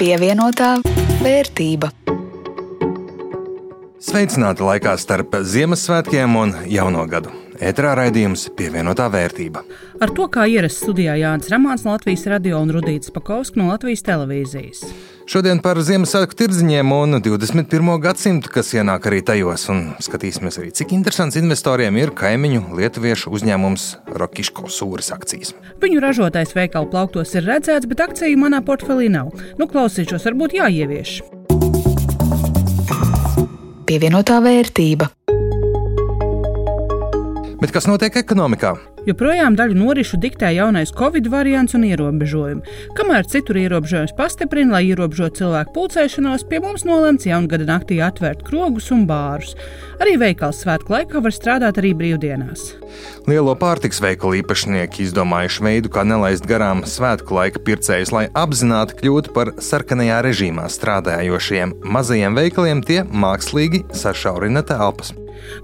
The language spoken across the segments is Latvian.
Pievienotā vērtība. Sveicināti laikā starp Ziemassvētkiem un Jauno gadu. Eterā raidījums pievienotā vērtība. Ar to kā ierasts studijā Jānis Ramāns no Latvijas radio un Rudīts Pakausks no Latvijas televīzijas. Šodien par Ziemassvētku tirdziņiem un 21. gadsimtu, kas ienāk arī tajos, un skatīsimies arī, cik interesants investoriem ir kaimiņu lietuviešu uzņēmums Rokiško sūras akcijas. Viņu ražotais veikalu plauktos ir redzēts, bet akciju manā portfelī nav. Nu, klausīšos, varbūt jāievieš. Pievienotā vērtība. Bet kas notiek ekonomikā? Joprojām daļu norišu diktē jaunais covid variants un ierobežojumi. Kamēr citur ierobežojums pastiprina, lai ierobežotu cilvēku pulcēšanos, pie mums nolemts jaungada naktī atvērt krogus un bārus. Arī veikals svētku laikā var strādāt arī brīvdienās. Lielo pārtiks veikalu īpašnieki izdomājuši veidu, kā nelaist garām svētku laika pircējus, lai apzināti kļūtu par sarkanajā režīmā strādājošiem mazajiem veikaliem, tie mākslīgi sašaurina telpas.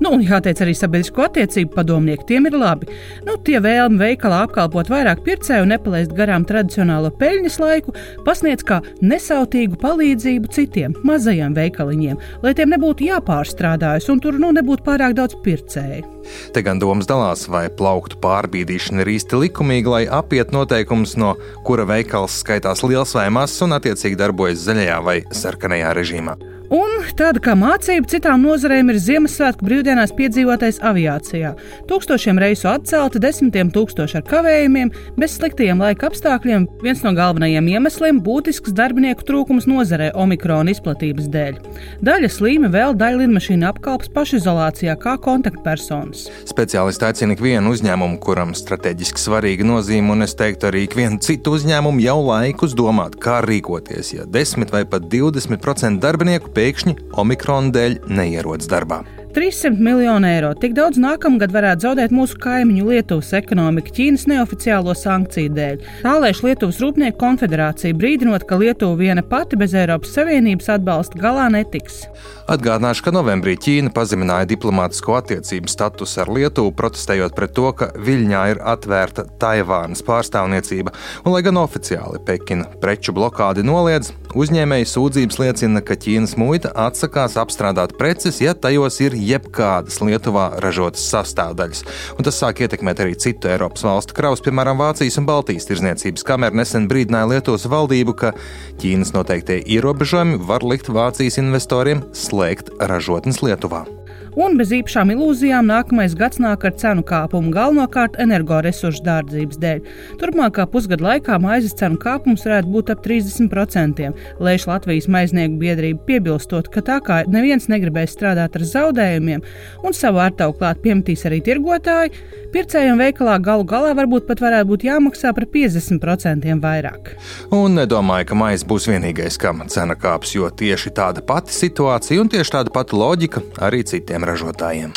Nu, un jāteic arī sabiedrisko attiecību padomnieki, tiem ir labi. Nu, tie vēlmi veikalā apkalpot vairāk pircēju un nepalaist garām tradicionālo peļņas laiku, pasniedz kā nesautīgu palīdzību citiem mazajiem veikaliņiem, lai tiem nebūtu jāpārstrādājas un tur nu nebūtu pārāk daudz pircēju. Te gan domas dalās, vai plauktu pārbīdīšana ir īsti likumīga, lai apietu noteikumus, no kura veikals skaitās liels vai mazs un attiecīgi darbojas zaļajā vai sarkanajā režīmā. Un tāda kā mācība citām nozarēm ir Ziemassvētku brīvdienās piedzīvotais aviācijā. Tūkstošiem reisu atcelti, desmitiem tūkstoši ar kavējumiem, bez sliktiem laika apstākļiem. Viens no galvenajiem iemesliem - būtisks darbinieku trūkums nozarē omikrona izplatības dēļ. Daļa slīmi vēl daļa lidmašīna apkalpas pašizolācijā kā kontaktpersonas. Speciālisti aicina ikvienu uzņēmumu, kuram strateģiski svarīga nozīme, un es teiktu arī ikvienu citu uzņēmumu jau laikus domāt, kā rīkoties, ja 10 vai pat 20% darbinieku pēkšņi omikrona dēļ neierodas darbā. 300 miljonu eiro. Tik daudz nākamgad varētu zaudēt mūsu kaimiņu Lietuvas ekonomika Ķīnas neoficiālo sankciju dēļ. Tālēļ Lietuvas Rūpnieku konfederācija brīdinot, ka Lietuva viena pati bez Eiropas Savienības atbalsta galā netiks. Atgādināšu, ka novembrī Ķīna pazemināja diplomātisko attiecību statusu ar Lietuvu, protestējot pret to, ka Viļņā ir atvērta Taivānas pārstāvniecība, un lai gan oficiāli Pekina preču blokādi noliedz, uzņēmēji sūdzības liecina, ka Ķīnas muita atsakās apstrādāt preces, ja tajos ir jebkādas Lietuvā ražotas sastāvdaļas. Un tas sāk ietekmēt arī citu Eiropas valstu kravus, piemēram, Vācijas un Baltijas tirzniecības kamera nesen brīdināja Lietuvas valdību, ka Ķīnas noteiktie ierobežojumi var likt Vācijas investoriem slēgt ražotnes Lietuvā un bez īpašām ilūzijām nākamais gads nāk ar cenu kāpumu, galvenokārt energoresursu dārdzības dēļ. Turpmākā pusgada laikā maizes cenu kāpums varētu būt ap 30%. Lēš Latvijas maiznieku biedrība piebilstot, ka tā kā neviens negribēs strādāt ar zaudējumiem un savu ārtavu klāt piemetīs arī tirgotāji, pircējiem veikalā galu galā varbūt pat varētu būt jāmaksā par 50% vairāk. Un nedomāju, ka maize būs vienīgais, kam cena kāps, jo tieši tāda pati situācija un tieši tāda pati loģika arī citiem ražotājiem.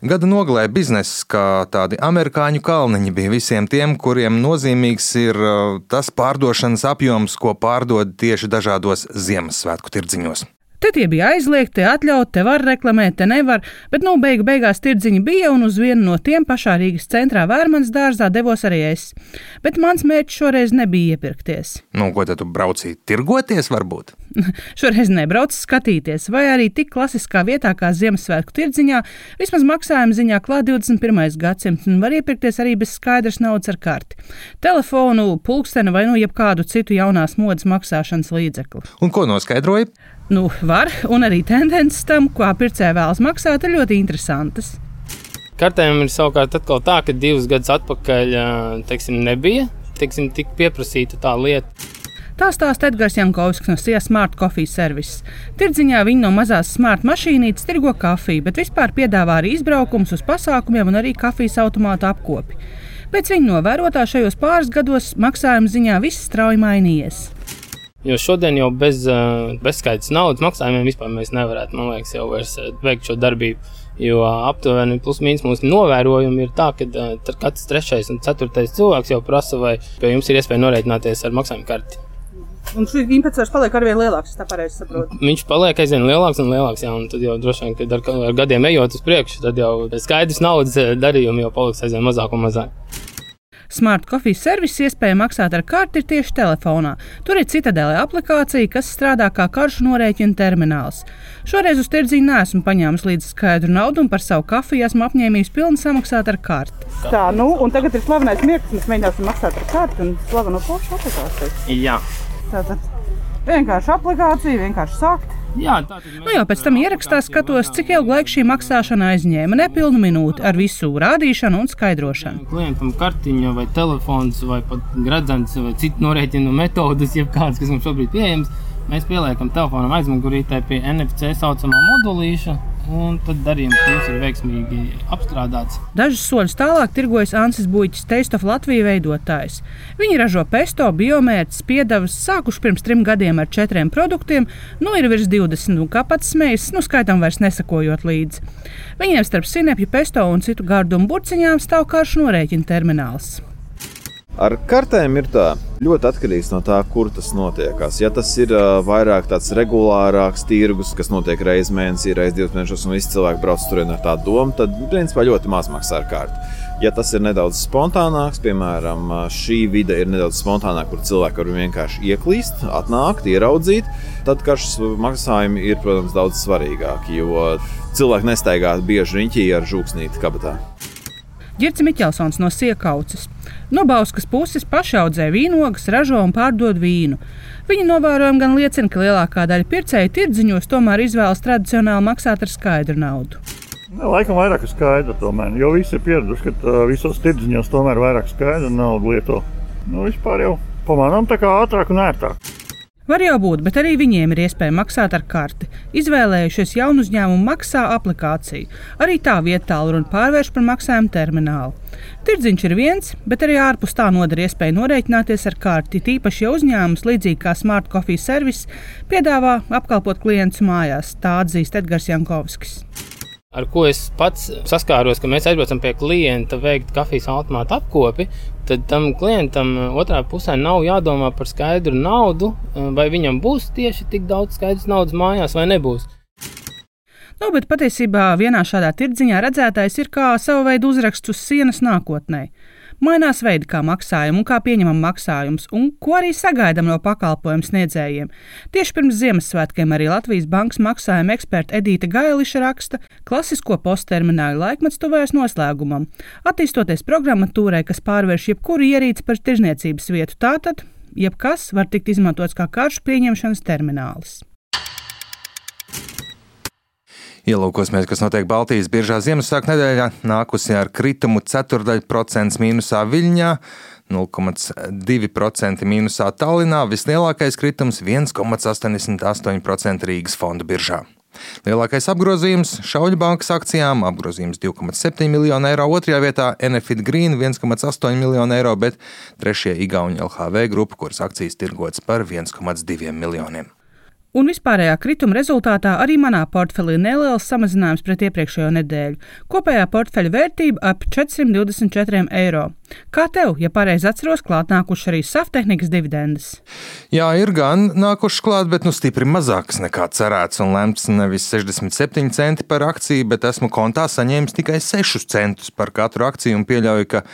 Gada nogalē bizness, kā tādi amerikāņu kalniņi, bija visiem tiem, kuriem nozīmīgs ir uh, tas pārdošanas apjoms, ko pārdod tieši dažādos Ziemassvētku tirdziņos. Te tie bija aizliegti, te atļauti, te var reklamēt, te nevar, bet nu beigu beigās tirdziņi bija, un uz vienu no tiem pašā Rīgas centrā Vērmanas dārzā devos arī es. Bet mans mērķis šoreiz nebija iepirkties. Nu, ko tad tu braucīji? Tirgoties varbūt? šoreiz nebraucu skatīties, vai arī tik klasiskā vietā kā Ziemassvētku tirdziņā, vismaz maksājuma ziņā klāt 21. gadsimts, un var iepirkties arī bez skaidras naudas ar karti. Telefonu, pulksteni vai nu jebkādu citu jaunās modes maksāšanas līdzekli. Un ko noskaidroja? Nu, var, un arī tendences tam, ko pircēji vēlas maksāt, ir ļoti interesantas. Kartēm ir savukārt tā, ka divus gadus atpakaļ teiksim, nebija teiksim, tik pieprasīta tā lieta. Tā stāsta Edgars Jankovskis no SIA Smart Coffee Service. Tirdziņā viņi no mazās smart mašīnītes tirgo kafiju, bet vispār piedāvā arī izbraukumus uz pasākumiem un arī kafijas automātu apkopi. Pēc viņa novērotā šajos pāris gados maksājuma ziņā viss strauji mainījies. Jo šodien jau bez uh, bezskaitas naudas maksājumiem vispār mēs nevarētu, man liekas, jau vairs veikt šo darbību. Jo aptuveni plus mīnus mūsu novērojumi ir tā, ka uh, katrs trešais un ceturtais cilvēks jau prasa, vai pie jums ir iespēja norēķināties ar maksājumu karti. Un šis impulss paliek arvien lielāks, tā pareizi saprotu. Viņš paliek aizvien lielāks un lielāks, jā, un tad jau droši vien, kad ar, ar gadiem ejot uz priekšu, tad jau skaidrs naudas darījumi jau paliks aizvien mazāk un mazāk. Smart Coffee servis iespēja maksāt ar karti ir tieši telefonā. Tur ir citadēlē aplikācija, kas strādā kā karšu norēķina termināls. Šoreiz uz tirdziņu neesmu paņēmis līdz skaidru naudu un par savu kafiju esmu apņēmies pilni samaksāt ar karti. Tā, nu, un tagad ir slavenais mirklis, mēs mēģināsim maksāt ar karti un slaveno pošu aplikāciju. Jā. Tātad vienkārši aplikācija, vienkārši sākt. Jā, Nu jau pēc tam ierakstā skatos, cik ilgu laiku šī maksāšana aizņēma. Nepilnu minūti ar visu rādīšanu un skaidrošanu. Klientam kartiņa vai telefons vai pat gradzens vai citu norēķinu metodas, jebkādas, kas mums šobrīd pieejamas. Mēs pieliekam telefonam aizmugurītē pie NFC saucamā modulīša, un tad darījums mums ir veiksmīgi apstrādāts. Dažus soļus tālāk tirgojas Ansis Buļķis, Taste of Latvijas veidotājs. Viņi ražo pesto, biomērķis, piedevas, sākuši pirms trim gadiem ar četriem produktiem, nu ir virs 20, un kā pats smējas, nu skaitam vairs nesakojot līdzi. Viņiem starp sinepju, pesto un citu gardumu burciņām stāv karšu norēķina termināls. Ar kartēm ir tā ļoti atkarīgs no tā, kur tas notiekās. Ja tas ir vairāk tāds regulārāks tirgus, kas notiek reizes mēnesī, reizes divos mēnešos, un visi cilvēki brauc tur ar tādu domu, tad principā ļoti maz maksā ar karti. Ja tas ir nedaudz spontānāks, piemēram, šī vide ir nedaudz spontānāka, kur cilvēki var vienkārši ieklīst, atnākt, ieraudzīt, tad karš maksājumi ir, protams, daudz svarīgāki, jo cilvēki nestaigā bieži riņķī ar žūksnīti kabatā. Girts Miķelsons no Siekauces. No Bauskas puses pašaudzē vīnogas, ražo un pārdod vīnu. Viņa novērojumi gan liecina, ka lielākā daļa pircēju tirdziņos tomēr izvēlas tradicionāli maksāt ar skaidru naudu. Ne, Laikam vairāk ir skaidra, tomēr, jo visi ir pieraduši, ka visos tirdziņos tomēr vairāk skaidra naudu lieto. Nu, vispār jau pamanām tā kā ātrāk un ērtāk. Var jau būt, bet arī viņiem ir iespēja maksāt ar karti. Izvēlējušies jaunu uzņēmumu maksā aplikāciju. Arī tā vietā runa pārvērš par maksājumu terminālu. Tirdziņš ir viens, bet arī ārpus tā noder iespēju norēķināties ar karti. Tīpaši, ja uzņēmums, līdzīgi kā Smart Coffee Service, piedāvā apkalpot klientus mājās. Tā atzīst Edgars Jankovskis. Ar ko es pats saskāros, ka mēs aizbraucam pie klienta veikt kafijas automātu apkopi, tad tam klientam otrā pusē nav jādomā par skaidru naudu, vai viņam būs tieši tik daudz skaidrs naudas mājās vai nebūs. Nu, bet patiesībā vienā šādā tirdziņā redzētais ir kā sava veida uzraksts uz sienas nākotnē. Mainās veidi, kā maksājam un kā pieņemam maksājumus, un ko arī sagaidām no pakalpojumu sniedzējiem. Tieši pirms Ziemassvētkiem arī Latvijas bankas maksājuma eksperta Edīta Gailiša raksta, klasisko postterminālu laikmets tuvējas noslēgumam, attīstoties programmatūrai, kas pārvērš jebkuru ierīci par tirzniecības vietu. Tātad jebkas var tikt izmantots kā karšu pieņemšanas terminālis. Ielūkosimies, kas notiek Baltijas biržā Ziemassvētku nedēļā, nākusi ar kritumu ceturdaļu procents mīnusā Viļņā, 0,2% mīnusā Tallinā, vislielākais kritums 1,88% Rīgas fonda biržā. Lielākais apgrozījums Šauļu bankas akcijām - apgrozījums 2,7 miljonu eiro, otrajā vietā Enefit Green 1,8 miljonu eiro, bet trešajā Igaunija LHV grupa, kuras akcijas tirgotas par 1,2 miljoniem. Un vispārējā krituma rezultātā arī manā portfelī neliels samazinājums pret iepriekšējo nedēļu. Kopējā portfeļa vērtība ap 424 eiro. Kā tev, ja pareizi atceros, klāt nākuši arī saftehnikas dividendes? Jā, ir gan nākušas klāt, bet nu stipri mazākas nekā cerēts un lemts nevis 67 centi par akciju, bet esmu kontā saņēmis tikai 6 centus par katru akciju un pieļauju, ka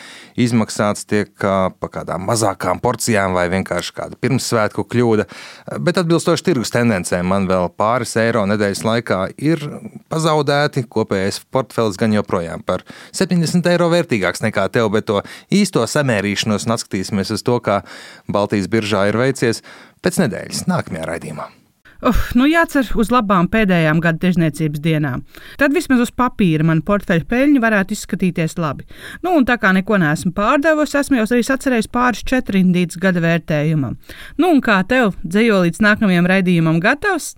izmaksāts tiek pa kādām mazākām porcijām vai vienkārši kāda pirmssvētku kļūda. Bet atbilstoši tirgus tendencēm man vēl pāris eiro nedēļas laikā ir pazaudēti. Kopējais portfelis gan joprojām par 70 eiro vērtīgāks nekā tev, bet to īsto samērīšanos un atskatīsimies uz to, kā Baltijas biržā ir veicies pēc nedēļas nākamajā raidījumā. Uf, nu jācer uz labām pēdējām gada tirzniecības dienām. Tad vismaz uz papīra man portfeļa peļņa varētu izskatīties labi. Nu, un tā kā neko neesmu pārdevusi, esmu jau arī sacerējis pāris četrindītas gada vērtējumam. Nu, un kā tev, dzējo līdz nākamajam raidījumam gatavs?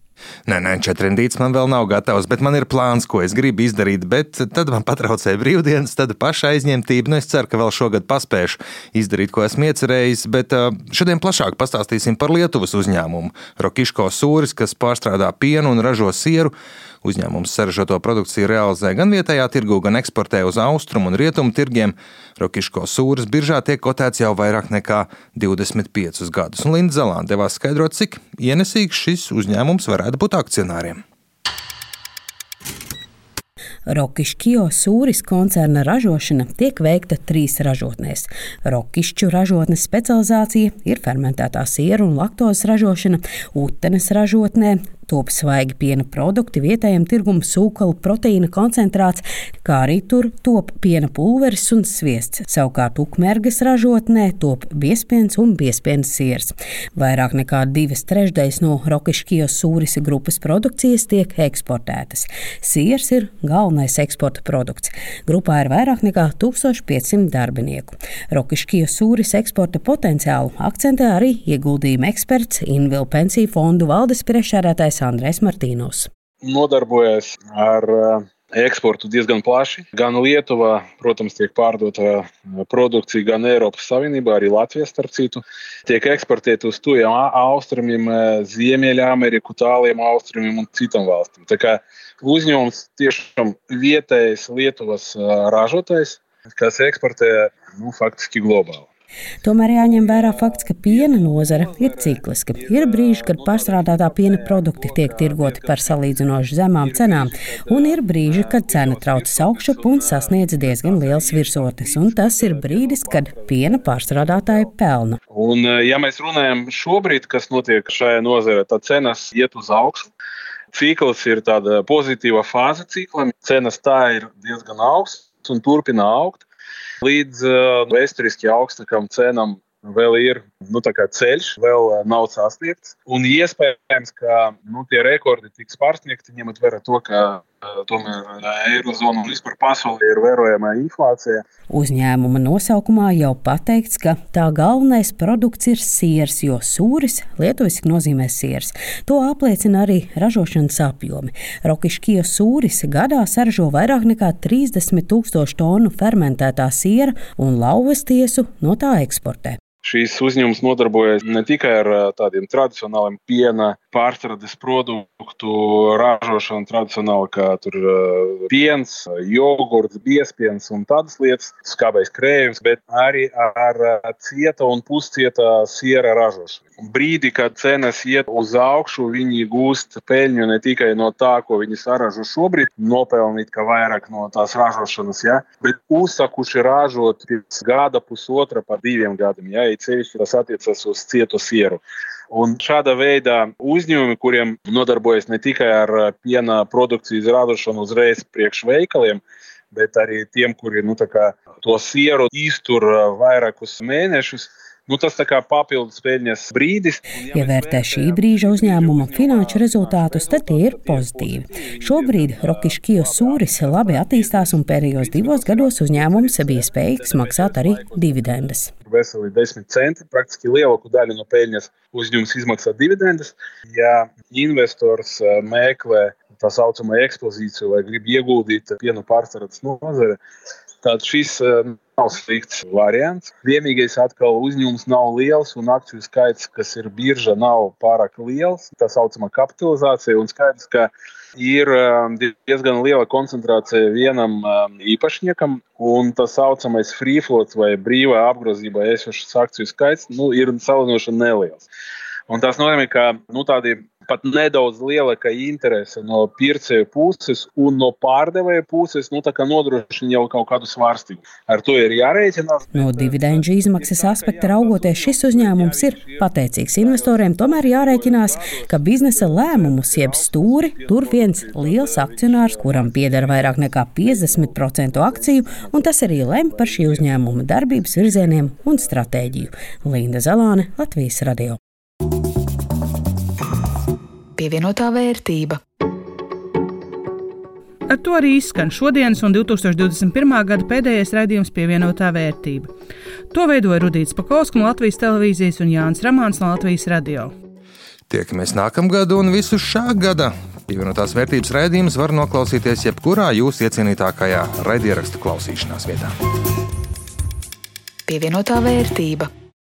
Nē, nē, četrindīts man vēl nav gatavs, bet man ir plāns, ko es gribu izdarīt. Bet tad man patraucēja brīvdienas, tad paša aizņemtība. Nu, es ceru, ka vēl šogad paspēšu izdarīt, ko esmu iecerējis. Bet šodien plašāk pastāstīsim par Lietuvas uzņēmumu Rokiško Sūris, kas pārstrādā pienu un ražo sieru. Uzņēmums saražoto produkciju realizē gan vietējā tirgu, gan eksportē uz austrumu un rietumu tirgiem. Rokiško sūras biržā tiek kotēts jau vairāk nekā 25 gadus, un Linda Zelāna devās skaidrot, cik ienesīgs šis uzņēmums varētu būt akcionāriem. Rokišķio sūris koncerna ražošana tiek veikta trīs ražotnēs. Rokišķu ražotnes specializācija ir fermentētā siera un laktozes ražošana, Utenes ražotnē top svaigi piena produkti, vietējiem tirgum sūkala proteīna koncentrāts, kā arī tur top piena pulveris un sviests. Savukārt Ukmergas ražotnē top biespiens un biespiens siers. Vairāk nekā divas trešdaļas no Rokiškijas sūrisa grupas produkcijas tiek eksportētas. Siers ir galvenais eksporta produkts. Grupā ir vairāk nekā 1500 darbinieku. Rokiškijas sūris eksporta potenciālu akcentē arī ieguldījuma eksperts Invilu pensiju fondu valdes priekšsēdētājs Dārgais Andrēs Martīnos. Nodarbojas ar eh, eksportu diezgan plaši. Gan Lietuvā, protams, tiek pārdota eh, produkcija, gan Eiropas Savienībā, arī Latvijā, starp citu, tiek eksportēta uz tuviem austrumiem, eh, Ziemeļameriku, tāliem austrumiem un citām valstīm. Tā kā uzņēmums tiešām vietējais Lietuvas ražotājs, kas eksportē nu, faktiski globāli. Tomēr jāņem vērā fakts, ka piena nozara ir cikliska. Ir brīži, kad pārstrādātā piena produkti tiek tirgoti par salīdzinoši zemām cenām, un ir brīži, kad cena traucas augšup un sasniedz diezgan liels virsotnes. Un tas ir brīdis, kad piena pārstrādātāji pelna. Un, ja mēs runājam šobrīd, kas notiek šajā nozarē, tad cenas iet uz augšu. Cikls ir tāda pozitīva fāze ciklam. Cenas tā ir diezgan augstas un turpina augt. Līdz uh, vēsturiski augstākam cenam vēl ir nu, ceļš, vēl uh, nav sasniegts. Un iespējams, ka nu, tie rekordi tiks pārsniegti, ņemot vērā to, ka Tomēr Eirozona un vispār pasaulē ir vērojama inflācija. Uzņēmuma nosaukumā jau pateikts, ka tā galvenais produkts ir siers, jo sūris lietuviski nozīmē siers. To apliecina arī ražošanas apjomi. Rokiškija sūris gadā saražo vairāk nekā 30 tūkstošu tonu fermentētā siera un lauvas tiesu no tā eksportē. Šīs uzņēmums nodarbojas ne tikai ar tādiem tradicionāliem piena pārstrādes produktu ražošanu, tradicionāli kā tur piens, jogurts, biespiens un tādas lietas, skābais krējums, bet arī ar cieta un puscieta siera ražošanu. Brīdī, kad cenas iet uz augšu, viņi gūst peļņu ne tikai no tā, ko viņi saražo šobrīd, nopelnīt vairāk no tās ražošanas, ja, bet uzsakuši ražot pēc gada, pusotra, pa diviem gadiem. Ja, ceļš tas attiecas uz cietu sieru. Un šāda veida uzņēmumi, kuriem nodarbojas ne tikai ar piena produkcijas radošanu uzreiz priekš veikaliem, bet arī tiem, kuri nu, to sieru iztur vairākus mēnešus, Nu, tas kā papildus peļņas brīdis. Ja vērtē šī brīža uzņēmuma finanšu rezultātus, tad tie ir pozitīvi. Šobrīd Rokiškio sūris labi attīstās un pēdējos divos gados uzņēmums bija spējīgs maksāt arī dividendes. Veseli 10 centi, praktiski lielāku daļu no peļņas uzņēmums izmaksā dividendes. Ja investors eh, meklē tā saucamo ekspozīciju vai grib ieguldīt pienu pārstrādes nozare, tad šis eh, nav slikts variants. Vienīgais atkal uzņēmums nav liels un akciju skaits, kas ir birža, nav pārāk liels. Tā saucamā kapitalizācija un skaidrs, ka ir um, diezgan liela koncentrācija vienam um, īpašniekam, un tā saucamais free float vai brīvā apgrozībā esošas akciju skaits nu, ir salīdzinoši neliels. Un tas nozīmē, ka nu, tādi pat nedaudz lielāka interese no pircēja puses un no pārdevēja puses nu, nodrošina jau kaut kādu svārstību. Ar to ir jārēķinās. No dividendžu izmaksas aspekta raugoties, šis uzņēmums ir pateicīgs investoriem. Tomēr jārēķinās, ka biznesa lēmumus, jeb stūri, tur viens liels akcionārs, kuram pieder vairāk nekā 50% akciju, un tas arī lem par šī uzņēmuma darbības virzieniem un stratēģiju. Linda Zalāne, Latvijas Radio pievienotā vērtība. Ar to arī izskan šodienas un 2021. gada pēdējais raidījums pievienotā vērtība. To veidoja Rudīts Pakausks no Latvijas televīzijas un Jānis Ramāns no Latvijas radio. Tiekamies nākamgad un visu šā gada. Pievienotās vērtības raidījums var noklausīties jebkurā jūsu iecienītākajā raidierakstu klausīšanās vietā. Pievienotā vērtība.